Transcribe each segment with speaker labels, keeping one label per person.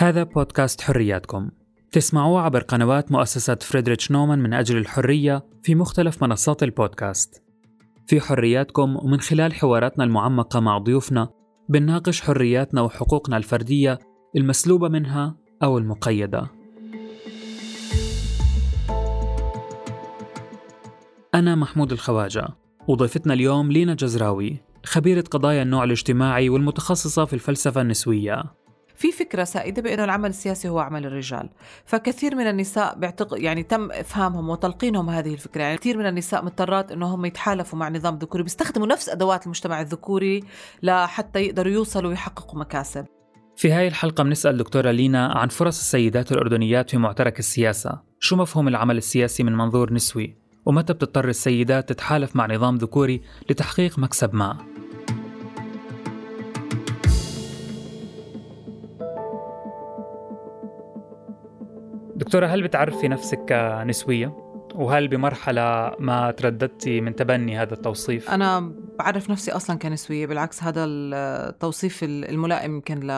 Speaker 1: هذا بودكاست حرياتكم. تسمعوه عبر قنوات مؤسسة فريدريتش نومان من أجل الحرية في مختلف منصات البودكاست. في حرياتكم ومن خلال حواراتنا المعمقة مع ضيوفنا بنناقش حرياتنا وحقوقنا الفردية المسلوبة منها أو المقيدة. أنا محمود الخواجة. وضيفتنا اليوم لينا جزراوي خبيرة قضايا النوع الاجتماعي والمتخصصة في الفلسفة النسوية.
Speaker 2: في فكرة سائدة بأنه العمل السياسي هو عمل الرجال. فكثير من النساء بيعتق... يعني تم إفهامهم وتلقينهم هذه الفكرة. يعني كثير من النساء مضطرات أنهم يتحالفوا مع نظام ذكوري بيستخدموا نفس أدوات المجتمع الذكوري لحتى يقدروا يوصلوا ويحققوا مكاسب.
Speaker 1: في هاي الحلقة بنسأل دكتورة لينا عن فرص السيدات الأردنيات في معترك السياسة. شو مفهوم العمل السياسي من منظور نسوي؟ ومتى بتضطر السيدات تتحالف مع نظام ذكوري لتحقيق مكسب ما دكتورة هل بتعرفي نفسك كنسوية؟ وهل بمرحلة ما ترددتي من تبني هذا التوصيف؟
Speaker 2: أنا بعرف نفسي أصلا كنسوية بالعكس هذا التوصيف الملائم يمكن ل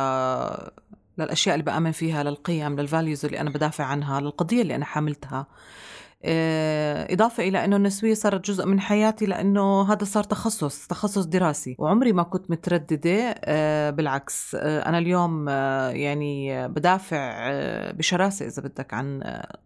Speaker 2: للأشياء اللي بآمن فيها للقيم للفاليوز اللي أنا بدافع عنها للقضية اللي أنا حاملتها إضافة إلى أنه النسوية صارت جزء من حياتي لأنه هذا صار تخصص تخصص دراسي. وعمري ما كنت مترددة آه، بالعكس آه، أنا اليوم يعني بدافع بشراسة إذا بدك عن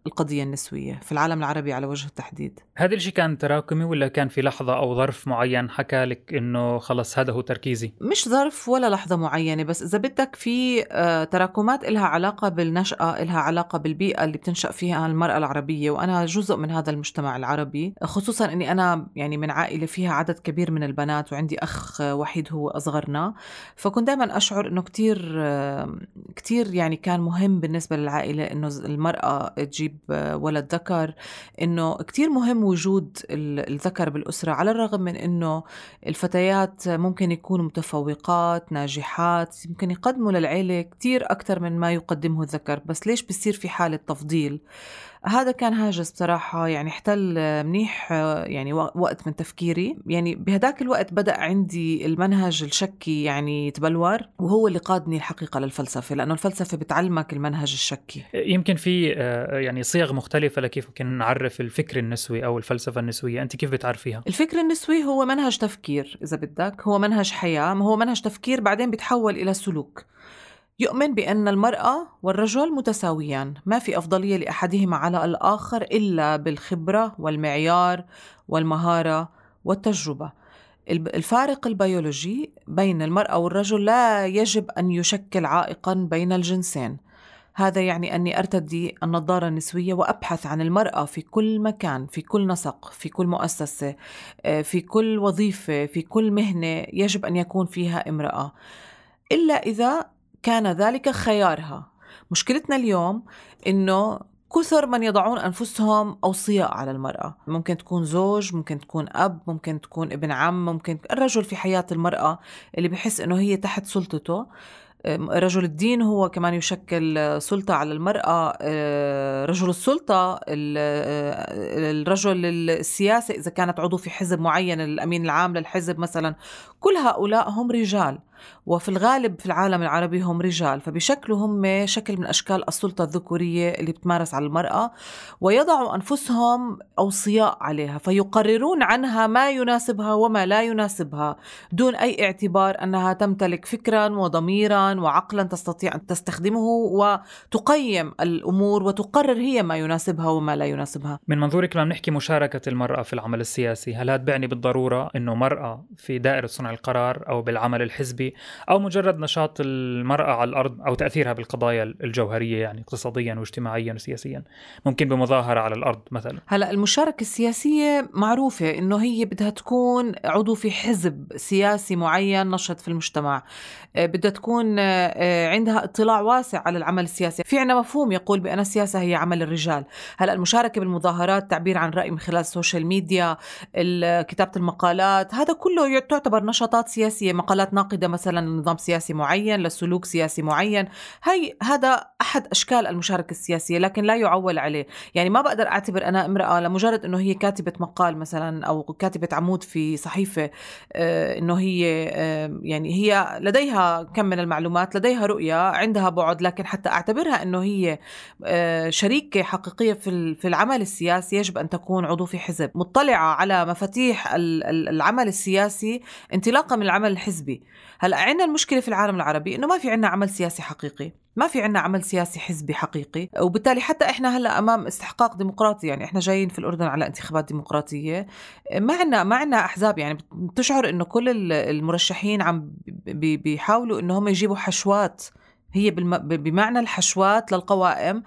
Speaker 2: القضية النسوية في العالم العربي على وجه التحديد.
Speaker 1: هذا الشيء كان تراكمي ولا كان في لحظة أو ظرف معين حكى لك أنه خلص هذا هو تركيزي؟
Speaker 2: مش ظرف ولا لحظة معينة بس إذا بدك في تراكمات إلها علاقة بالنشأة إلها علاقة بالبيئة اللي بتنشأ فيها المرأة العربية وأنا جزء جزء من هذا المجتمع العربي خصوصا إني أنا يعني من عائلة فيها عدد كبير من البنات وعندي أخ وحيد هو أصغرنا. فكنت دائما أشعر إنه كثير كثير يعني كان مهم بالنسبة للعائلة إنه المرأة تجيب ولد ذكر إنه كثير مهم وجود الذكر بالأسرة على الرغم من إنه الفتيات ممكن يكونوا متفوقات ناجحات ممكن يقدموا للعيلة كثير أكثر من ما يقدمه الذكر. بس ليش بصير في حالة تفضيل؟ هذا كان هاجس بصراحة يعني احتل منيح يعني وقت من تفكيري. يعني بهداك الوقت بدأ عندي المنهج الشكي يعني يتبلور وهو اللي قادني الحقيقة للفلسفة لأنه الفلسفة بتعلمك المنهج الشكي.
Speaker 1: يمكن في آه، يعني صيغ مختلفة لكيف ممكن نعرف الفكر النسوي أو الفلسفة النسوية. أنت كيف بتعرفيها؟
Speaker 2: الفكر النسوي هو منهج تفكير إذا بدك هو منهج حياة هو منهج تفكير بعدين بيتحول إلى سلوك. يؤمن بأن المرأة والرجل متساويان ما في أفضلية لأحدهما على الآخر إلا بالخبرة والمعيار والمهارة والتجربة. الفارق البيولوجي بين المرأة والرجل لا يجب أن يشكل عائقا بين الجنسين. هذا يعني أني أرتدي النظارة النسوية وأبحث عن المرأة في كل مكان في كل نسق في كل مؤسسة آه، في كل وظيفة في كل مهنة يجب أن يكون فيها امرأة. إلا إذا كان ذلك خيارها. مشكلتنا اليوم إنه كثر من يضعون أنفسهم أوصياء على المرأة. ممكن تكون زوج ممكن تكون أب ممكن تكون ابن عم ممكن الرجل في حياة المرأة اللي بحس إنه هي تحت سلطته. رجل الدين هو كمان يشكل سلطة على المرأة. آه، رجل السلطة آه، الرجل السياسي إذا كانت عضو في حزب معين الأمين العام للحزب مثلا كل هؤلاء هم رجال. وفي الغالب في العالم العربي هم رجال فبشكلوا هم شكل من أشكال السلطة الذكورية اللي بتمارس على المرأة ويضعوا أنفسهم أوصياء عليها فيقررون عنها ما يناسبها وما لا يناسبها دون أي اعتبار أنها تمتلك فكرا وضميرا وعقلا تستطيع أن تستخدمه وتقيم الأمور وتقرر هي ما يناسبها وما لا يناسبها.
Speaker 1: من منظورك لما نحكي مشاركة المرأة في العمل السياسي هل هذا بيعني بالضرورة أنه مرأة في دائرة صنع القرار أو بالعمل الحزبي أو مجرد نشاط المرأة على الأرض أو تأثيرها بالقضايا الجوهرية يعني اقتصاديا واجتماعيا وسياسيا. ممكن بمظاهرة على الأرض مثلا.
Speaker 2: هلأ المشاركة السياسية معروفة إنه هي بدها تكون عضو في حزب سياسي معين نشط في المجتمع. آه، بدها تكون آه، عندها اطلاع واسع على العمل السياسي. في عنا مفهوم يقول بأن السياسة هي عمل الرجال. هلأ المشاركة بالمظاهرات تعبير عن رأي من خلال ال social media كتابة المقالات هذا كله تعتبر نشاطات سياسية مقالات ناقدة مثلا. نظام سياسي معين لسلوك سياسي معين. هي هذا أحد أشكال المشاركة السياسية لكن لا يعول عليه. يعني ما بقدر أعتبر أنا امرأة لمجرد إنه هي كاتبة مقال مثلا أو كاتبة عمود في صحيفة آه، إنه هي آه، يعني هي لديها كم من المعلومات لديها رؤية عندها بعد لكن حتى أعتبرها إنه هي آه، شريكة حقيقية في في العمل السياسي يجب أن تكون عضو في حزب مطلعة على مفاتيح العمل السياسي انطلاقا من العمل الحزبي. هلا عندنا المشكلة في العالم العربي إنه ما في عندنا عمل سياسي حقيقي ما في عنا عمل سياسي حزبي حقيقي وبالتالي حتى إحنا هلا أمام استحقاق ديمقراطي يعني إحنا جايين في الأردن على انتخابات ديمقراطية ما عنا ما عنا أحزاب يعني بتشعر إنه كل المرشحين عم بيحاولوا انه هم يجيبوا حشوات هي بمعنى الحشوات للقوائم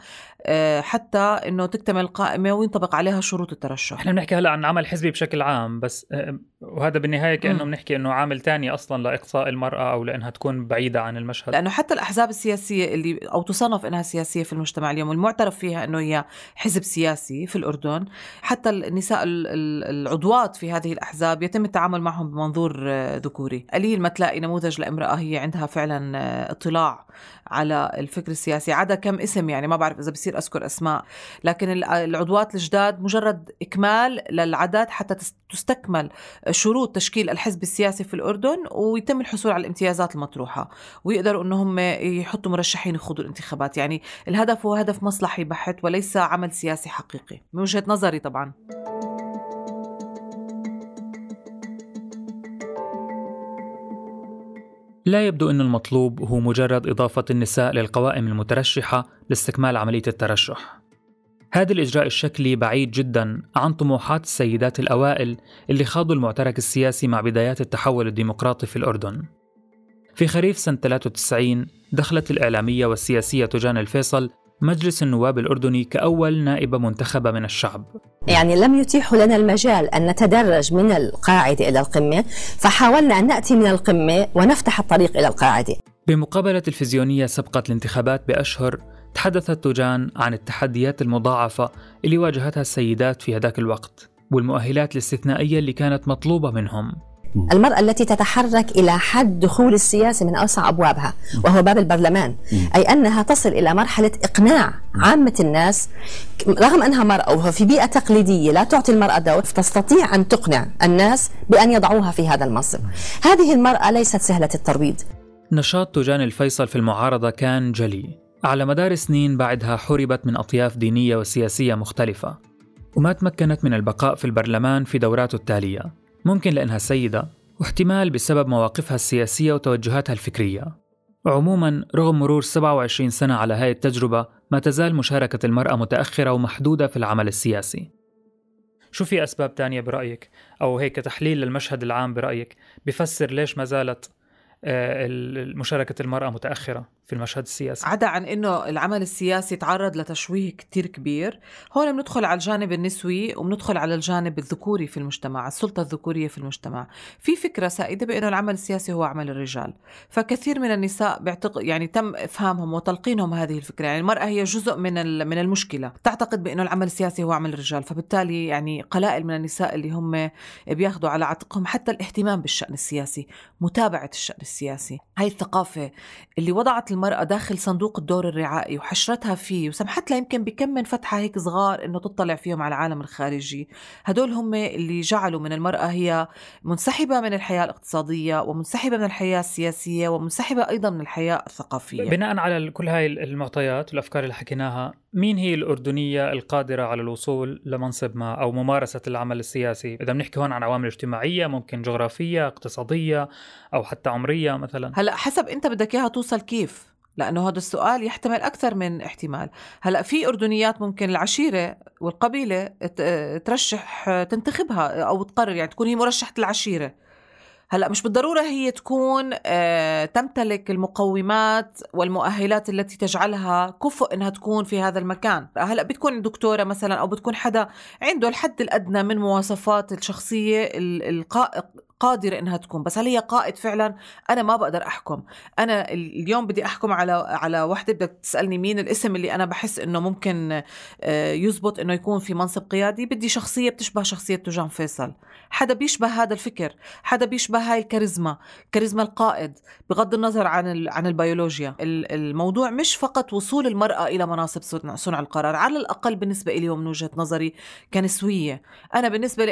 Speaker 2: حتى إنه تكتمل القائمه وينطبق عليها شروط الترشح.
Speaker 1: إحنا بنحكي هلأ عن عمل حزبي بشكل عام بس آه، وهذا بالنهاية كأنه بنحكي إنه عامل تاني أصلا لإقصاء المرأة أو لإنها تكون بعيدة عن المشهد.
Speaker 2: لأنه حتى الأحزاب السياسية اللي أو تصنف إنها سياسية في المجتمع اليوم والمعترف فيها إنه هي حزب سياسي في الأردن حتى النساء العضوات في هذه الأحزاب يتم التعامل معهم بمنظور آه، ذكوري. قليل ما تلاقي نموذج لامرأة هي عندها فعلا اطلاع على الفكر السياسي. عدا كم اسم يعني ما بعرف إذا بصير أذكر أسماء. لكن العضوات الجداد مجرد إكمال للعدد حتى تستكمل شروط تشكيل الحزب السياسي في الأردن ويتم الحصول على الامتيازات المطروحة ويقدروا إنهم يحطوا مرشحين يخوضوا الانتخابات. يعني الهدف هو هدف مصلحي بحت وليس عمل سياسي حقيقي. من وجهة نظري طبعا.
Speaker 1: لا يبدو أن المطلوب هو مجرد إضافة النساء للقوائم المترشحة لاستكمال عملية الترشح. هذا الإجراء الشكلي بعيد جدا عن طموحات السيدات الأوائل اللي خاضوا المعترك السياسي مع بدايات التحول الديمقراطي في الأردن. في خريف سنة 93 دخلت الإعلامية والسياسية تجان الفيصل مجلس النواب الأردني كأول نائبة منتخبة من الشعب
Speaker 3: يعني لم يتيحوا لنا المجال أن نتدرج من القاعدة إلى القمة فحاولنا أن نأتي من القمة ونفتح الطريق إلى القاعدة.
Speaker 1: بمقابلة تلفزيونية سبقت الانتخابات بأشهر تحدثت توجان عن التحديات المضاعفة اللي واجهتها السيدات في هذاك الوقت والمؤهلات الاستثنائية اللي كانت مطلوبة منهم.
Speaker 3: المرأة التي تتحرك إلى حد دخول السياسة من أوسع أبوابها وهو باب البرلمان. أي أنها تصل إلى مرحلة إقناع عامة الناس رغم أنها مرأة وفي بيئة تقليدية لا تعطي المرأة دور تستطيع أن تقنع الناس بأن يضعوها في هذا المنصب. هذه المرأة ليست سهلة الترويض
Speaker 1: نشاط تجان الفيصل في المعارضة كان جلي. على مدار سنين بعدها حربت من أطياف دينية وسياسية مختلفة. وما تمكنت من البقاء في البرلمان في دوراته التالية. ممكن لأنها سيدة واحتمال بسبب مواقفها السياسية وتوجهاتها الفكرية. عموما رغم مرور 27 سنة على هاي التجربة ما تزال مشاركة المرأة متأخرة ومحدودة في العمل السياسي. شو في أسباب تانية برأيك؟ أو هيك تحليل للمشهد العام برأيك؟ بفسر ليش ما زالت آه، مشاركة المرأة متأخرة؟ في المشهد السياسي.
Speaker 2: عدا عن إنه العمل السياسي تعرض لتشويه كتير كبير. هون بندخل على الجانب النسوي وبندخل على الجانب الذكوري في المجتمع السلطة الذكورية في المجتمع. في فكرة سائدة بأنه العمل السياسي هو عمل الرجال. فكثير من النساء بيعتقد يعني تم إفهامهم وتلقينهم هذه الفكرة. يعني المرأة هي جزء من من المشكلة. تعتقد بأنه العمل السياسي هو عمل الرجال. فبالتالي يعني قلائل من النساء اللي هم بياخذوا على عاتقهم حتى الاهتمام بالشأن السياسي متابعة الشأن السياسي. هاي الثقافة اللي وضعت المرأة داخل صندوق الدور الرعائي وحشرتها فيه وسمحت لها يمكن بكم من فتحة هيك صغار إنه تطلع فيهم على العالم الخارجي. هدول هم اللي جعلوا من المرأة هي منسحبة من الحياة الاقتصادية ومنسحبة من الحياة السياسية ومنسحبة أيضا من الحياة الثقافية.
Speaker 1: بناء على كل هاي المعطيات والأفكار اللي حكيناها مين هي الأردنية القادرة على الوصول لمنصب ما أو ممارسة العمل السياسي؟ إذا بنحكي هون عن عوامل اجتماعية ممكن جغرافية اقتصادية أو حتى عمرية مثلا.
Speaker 2: هلأ حسب أنت بدك إياها توصل كيف. لأنه هذا السؤال يحتمل أكثر من احتمال. هلأ في أردنيات ممكن العشيرة والقبيلة ترشح تنتخبها أو تقرر يعني تكون هي مرشحة العشيرة. هلأ مش بالضرورة هي تكون آه، تمتلك المقومات والمؤهلات التي تجعلها كفؤ إنها تكون في هذا المكان. هلأ بتكون دكتورة مثلا أو بتكون حدا عنده الحد الأدنى من مواصفات الشخصية قادرة إنها تكون بس هل هي قائد فعلا؟ أنا ما بقدر أحكم. أنا اليوم بدي أحكم على على وحدة بدك تسألني مين الاسم اللي أنا بحس إنه ممكن آه، يزبط إنه يكون في منصب قيادي. بدي شخصية بتشبه شخصية توجان فيصل. حدا بيشبه هذا الفكر. حدا بيشبه هاي الكاريزما. كاريزما القائد. بغض النظر عن عن البيولوجيا. الموضوع مش فقط وصول المرأة إلى مناصب صنع القرار. على الأقل بالنسبة لي ومن وجهة نظري كنسوية. أنا بالنسبة لي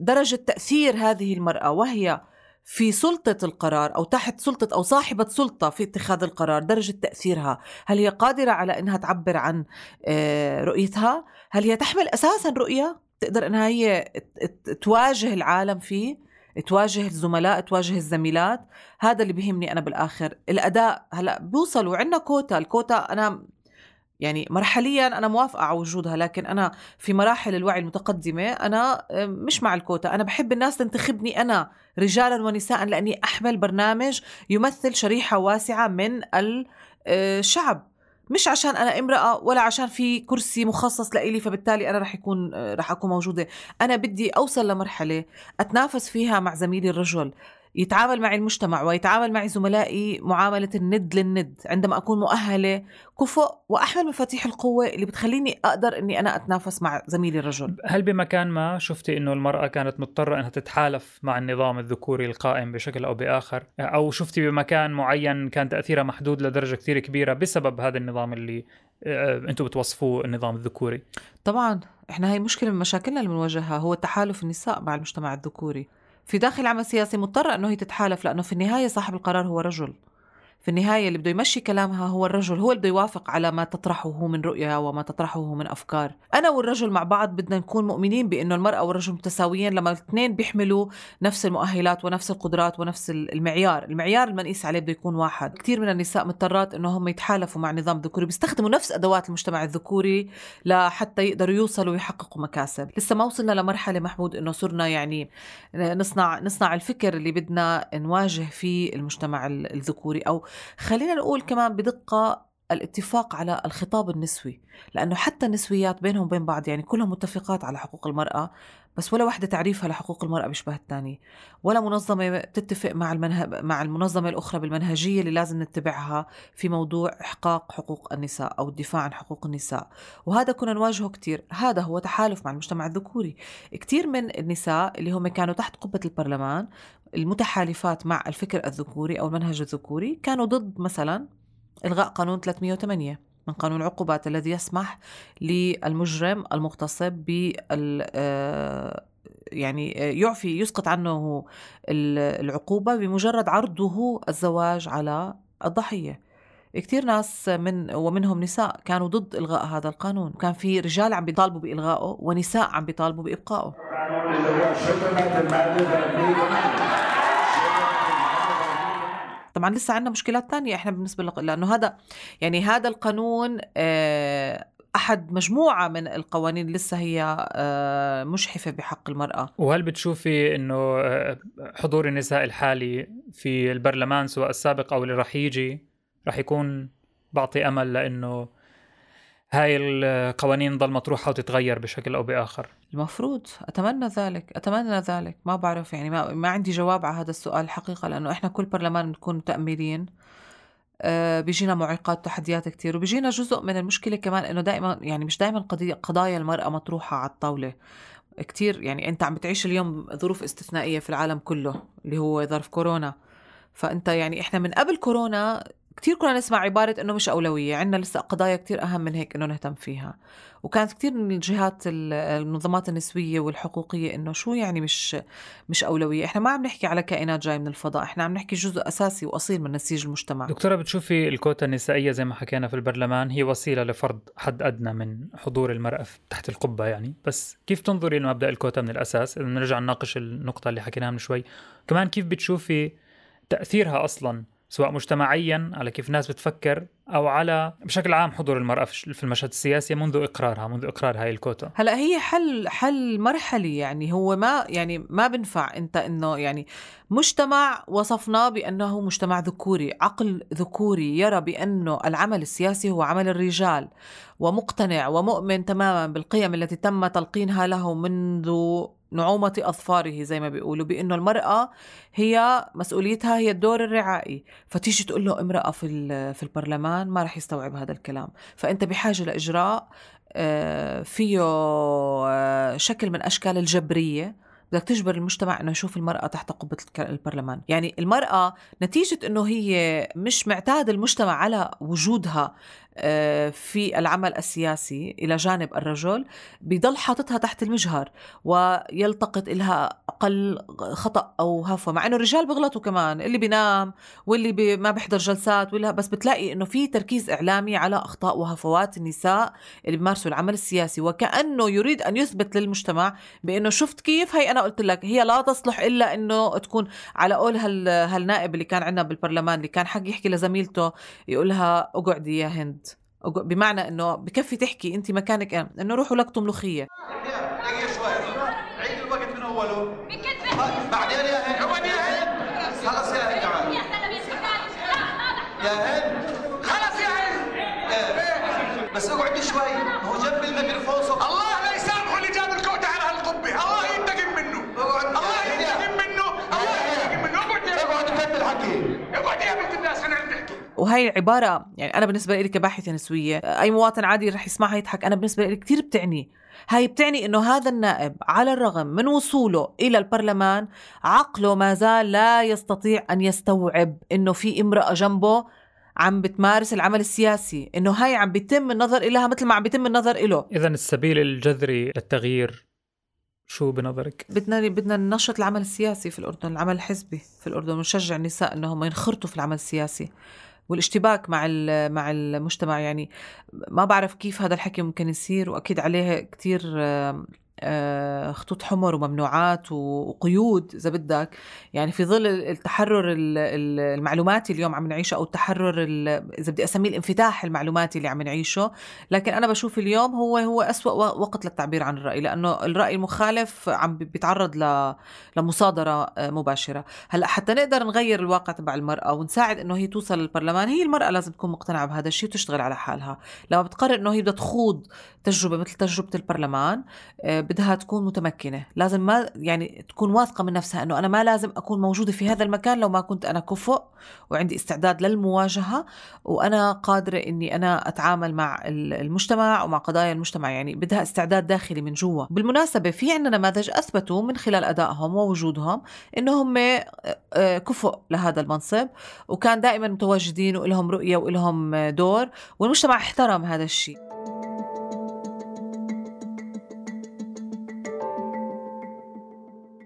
Speaker 2: درجة تأثير هذه المرأة وهي في سلطة القرار أو تحت سلطة أو صاحبة سلطة في اتخاذ القرار درجة تأثيرها. هل هي قادرة على أنها تعبر عن آه، رؤيتها؟ هل هي تحمل أساسا رؤية؟ تقدر أنها هي تواجه العالم فيه تواجه الزملاء تواجه الزميلات. هذا اللي بيهمني أنا بالآخر. الأداء هلأ بيوصلوا عندنا كوتا الكوتا أنا يعني مرحليا أنا موافقة على وجودها لكن أنا في مراحل الوعي المتقدمة أنا مش مع الكوتا. أنا بحب الناس تنتخبني أنا رجالا ونساء لأني أحمل برنامج يمثل شريحة واسعة من الشعب. مش عشان أنا امرأة ولا عشان في كرسي مخصص لإلي فبالتالي أنا رح يكون رح أكون موجودة. أنا بدي أوصل لمرحلة أتنافس فيها مع زميلي الرجل. يتعامل معي المجتمع ويتعامل معي زملائي معاملة الند للند عندما أكون مؤهلة كفؤ وأحمل مفاتيح القوة اللي بتخليني أقدر أني أنا أتنافس مع زميلي الرجل.
Speaker 1: هل بمكان ما شفتي أنه المرأة كانت مضطرة أنها تتحالف مع النظام الذكوري القائم بشكل أو بآخر؟ أو شفتي بمكان معين كان تأثيرها محدود لدرجة كثير كبيرة بسبب هذا النظام اللي آه، أنتم بتوصفوه النظام الذكوري؟
Speaker 2: طبعا إحنا هي مشكلة من مشاكلنا اللي بنواجهها هو تحالف النساء مع المجتمع الذكوري. في داخل عمل سياسي مضطرة أنه هي تتحالف لأنه في النهاية صاحب القرار هو رجل. في النهاية اللي بده يمشي كلامها هو الرجل هو اللي بده يوافق على ما تطرحه من رؤية وما تطرحه من أفكار. أنا والرجل مع بعض بدنا نكون مؤمنين بأنه المرأة والرجل متساويين لما الاثنين بيحملوا نفس المؤهلات ونفس القدرات ونفس المعيار. المعيار اللي نقيس عليه بده يكون واحد. كثير من النساء مضطرات أنه هم يتحالفوا مع نظام ذكوري بيستخدموا نفس أدوات المجتمع الذكوري لحتى يقدروا يوصلوا ويحققوا مكاسب. لسه ما وصلنا لمرحلة محمود أنه صرنا يعني نصنع نصنع الفكر اللي بدنا نواجه فيه المجتمع الذكوري أو خلينا نقول كمان بدقة الاتفاق على الخطاب النسوي لأنه حتى النسويات بينهم وبين بعض يعني كلهم متفقات على حقوق المرأة بس ولا وحدة تعريفها لحقوق المرأة بيشبه الثاني ولا منظمة تتفق مع المنه... مع المنظمة الأخرى بالمنهجية اللي لازم نتبعها في موضوع إحقاق حقوق النساء أو الدفاع عن حقوق النساء وهذا كنا نواجهه كتير هذا هو تحالف مع المجتمع الذكوري. كتير من النساء اللي هم كانوا تحت قبة البرلمان المتحالفات مع الفكر الذكوري أو المنهج الذكوري كانوا ضد مثلا إلغاء قانون 308 من قانون العقوبات الذي يسمح للمجرم المغتصب بال آه، يعني يعفي يسقط عنه العقوبة بمجرد عرضه الزواج على الضحية. كثير ناس من ومنهم نساء كانوا ضد إلغاء هذا القانون. كان في رجال عم بيطالبوا بإلغائه ونساء عم بيطالبوا بإبقائه. طبعا لسه عندنا مشكلات تانية إحنا بالنسبة لق... لأنه هذا يعني هذا القانون آه، أحد مجموعة من القوانين لسه هي آه، مشحفة بحق المرأة.
Speaker 1: وهل بتشوفي أنه آه، حضور النساء الحالي في البرلمان سواء السابق أو اللي رح يجي رح يكون بعطي أمل لأنه هاي القوانين ضل مطروحة وتتغير بشكل أو بآخر.
Speaker 2: المفروض. أتمنى ذلك أتمنى ذلك. ما بعرف يعني ما, ما عندي جواب على هذا السؤال الحقيقة لأنه إحنا كل برلمان بنكون تأميلين آه بيجينا معيقات وتحديات كتير وبيجينا جزء من المشكلة كمان إنه دائما يعني مش دائما قضية قضايا المرأة مطروحة على الطاولة. كتير يعني أنت عم بتعيش اليوم ظروف استثنائية في العالم كله اللي هو ظرف كورونا. فأنت يعني إحنا من قبل كورونا كتير كنا نسمع عبارة إنه مش أولوية عندنا لسه قضايا كتير أهم من هيك إنه نهتم فيها. وكانت كتير من الجهات المنظمات النسوية والحقوقية إنه شو يعني مش مش أولوية. إحنا ما عم نحكي على كائنات جاي من الفضاء إحنا عم نحكي جزء أساسي وأصيل من نسيج المجتمع.
Speaker 1: دكتورة بتشوفي الكوتا النسائية زي ما حكينا في البرلمان هي وسيلة لفرض حد أدنى من حضور المرأة تحت القبة يعني. بس كيف تنظري لمبدأ الكوتا من الأساس؟ إذا نرجع نناقش النقطة اللي حكيناها من شوي. كمان كيف بتشوفي تأثيرها أصلاً سواء مجتمعيا على كيف الناس بتفكر أو على بشكل عام حضور المرأة في المشهد السياسي منذ إقرارها منذ إقرار هاي الكوتا.
Speaker 2: هلا هي حل حل مرحلي يعني هو ما يعني ما بنفع أنت إنه يعني مجتمع وصفناه بأنه مجتمع ذكوري عقل ذكوري يرى بأنه العمل السياسي هو عمل الرجال ومقتنع ومؤمن تماما بالقيم التي تم تلقينها له منذ نعومة أظفاره زي ما بيقولوا بأنه المرأة هي مسؤوليتها هي الدور الرعائي. فتيجي تقول له امرأة في, في البرلمان ما رح يستوعب هذا الكلام. فأنت بحاجة لإجراء آه، فيه آه، شكل من أشكال الجبرية. بدك تجبر المجتمع إنه يشوف المرأة تحت قبة البرلمان. يعني المرأة نتيجة إنه هي مش معتاد المجتمع على وجودها. في العمل السياسي إلى جانب الرجل بيضل حاططها تحت المجهر ويلتقط إلها أقل خطأ أو هفوة مع إنه الرجال بيغلطوا كمان اللي بينام واللي بي ما بيحضر جلسات ولا بس بتلاقي إنه في تركيز إعلامي على أخطاء وهفوات النساء اللي بيمارسوا العمل السياسي وكأنه يريد أن يثبت للمجتمع بإنه شفت كيف؟ هي أنا قلت لك هي لا تصلح إلا إنه تكون على قول هال هالنائب اللي كان عندنا بالبرلمان اللي كان حق يحكي لزميلته يقولها اقعدي يا هند. بمعنى إنه بكفي تحكي أنت مكانك إنه روحوا لقطوا ملوخية.
Speaker 4: دقيقة شوي. عيد الوقت من أوله. بعدين يا هند. يا هند. خلص يا هند يا هند. خلص يا هند. إيه. بس اقعدي شوي.
Speaker 2: وهي عبارة يعني أنا بالنسبة لي كباحثة نسوية أي مواطن عادي رح يسمعها يضحك أنا بالنسبة لي كثير بتعني هاي بتعني إنه هذا النائب على الرغم من وصوله إلى البرلمان عقله ما زال لا يستطيع أن يستوعب إنه في امرأة جنبه عم بتمارس العمل السياسي إنه هاي عم بيتم النظر إلها مثل ما عم بيتم النظر إله
Speaker 1: اذا السبيل الجذري للتغيير شو بنظرك؟
Speaker 2: بدنا بدنا ننشط العمل السياسي في الأردن، العمل الحزبي في الأردن ونشجع النساء إنهم ينخرطوا في العمل السياسي. والاشتباك مع مع المجتمع يعني ما بعرف كيف هذا الحكي ممكن يصير وأكيد عليه كثير خطوط حمر وممنوعات وقيود إذا بدك. يعني في ظل التحرر المعلوماتي اليوم عم نعيشه أو التحرر إذا بدي أسميه الانفتاح المعلوماتي اللي عم نعيشه لكن أنا بشوف اليوم هو هو أسوأ وقت للتعبير عن الرأي لأنه الرأي المخالف عم بيتعرض لمصادرة آه، مباشرة. هلأ حتى نقدر نغير الواقع تبع المرأة ونساعد إنه هي توصل للبرلمان هي المرأة لازم تكون مقتنعة بهذا الشيء وتشتغل على حالها. لما بتقرر إنه هي بدها تخوض تجربة مثل تجربة البرلمان آه، بدها تكون متمكنة. لازم ما يعني تكون واثقة من نفسها إنه أنا ما لازم أكون موجودة في هذا المكان لو ما كنت أنا كفؤ وعندي استعداد للمواجهة وأنا قادرة إني أنا أتعامل مع المجتمع ومع قضايا المجتمع. يعني بدها استعداد داخلي من جوا. بالمناسبة في عندنا نماذج أثبتوا من خلال أدائهم ووجودهم إنه هم آه، آه، كفؤ لهذا المنصب وكان دائما متواجدين ولهم رؤية ولهم دور والمجتمع احترم هذا الشيء.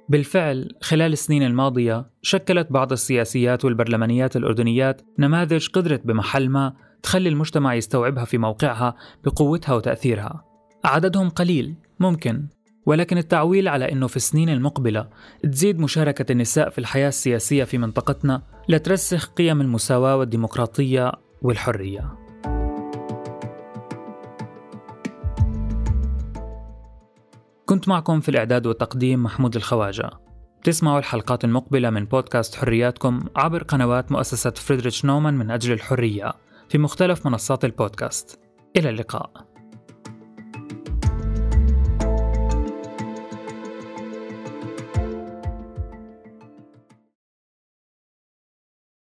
Speaker 1: بالفعل خلال السنين الماضية شكلت بعض السياسيات والبرلمانيات الأردنيات نماذج قدرت بمحل ما تخلي المجتمع يستوعبها في موقعها بقوتها وتأثيرها. عددهم قليل ممكن ولكن التعويل على أنه في السنين المقبلة تزيد مشاركة النساء في الحياة السياسية في منطقتنا لترسخ قيم المساواة والديمقراطية والحرية. كنت معكم في الإعداد والتقديم محمود الخواجة. تسمعوا الحلقات المقبلة من بودكاست حرياتكم عبر قنوات مؤسسة فريدريتش نومان من أجل الحرية في مختلف منصات البودكاست. إلى اللقاء.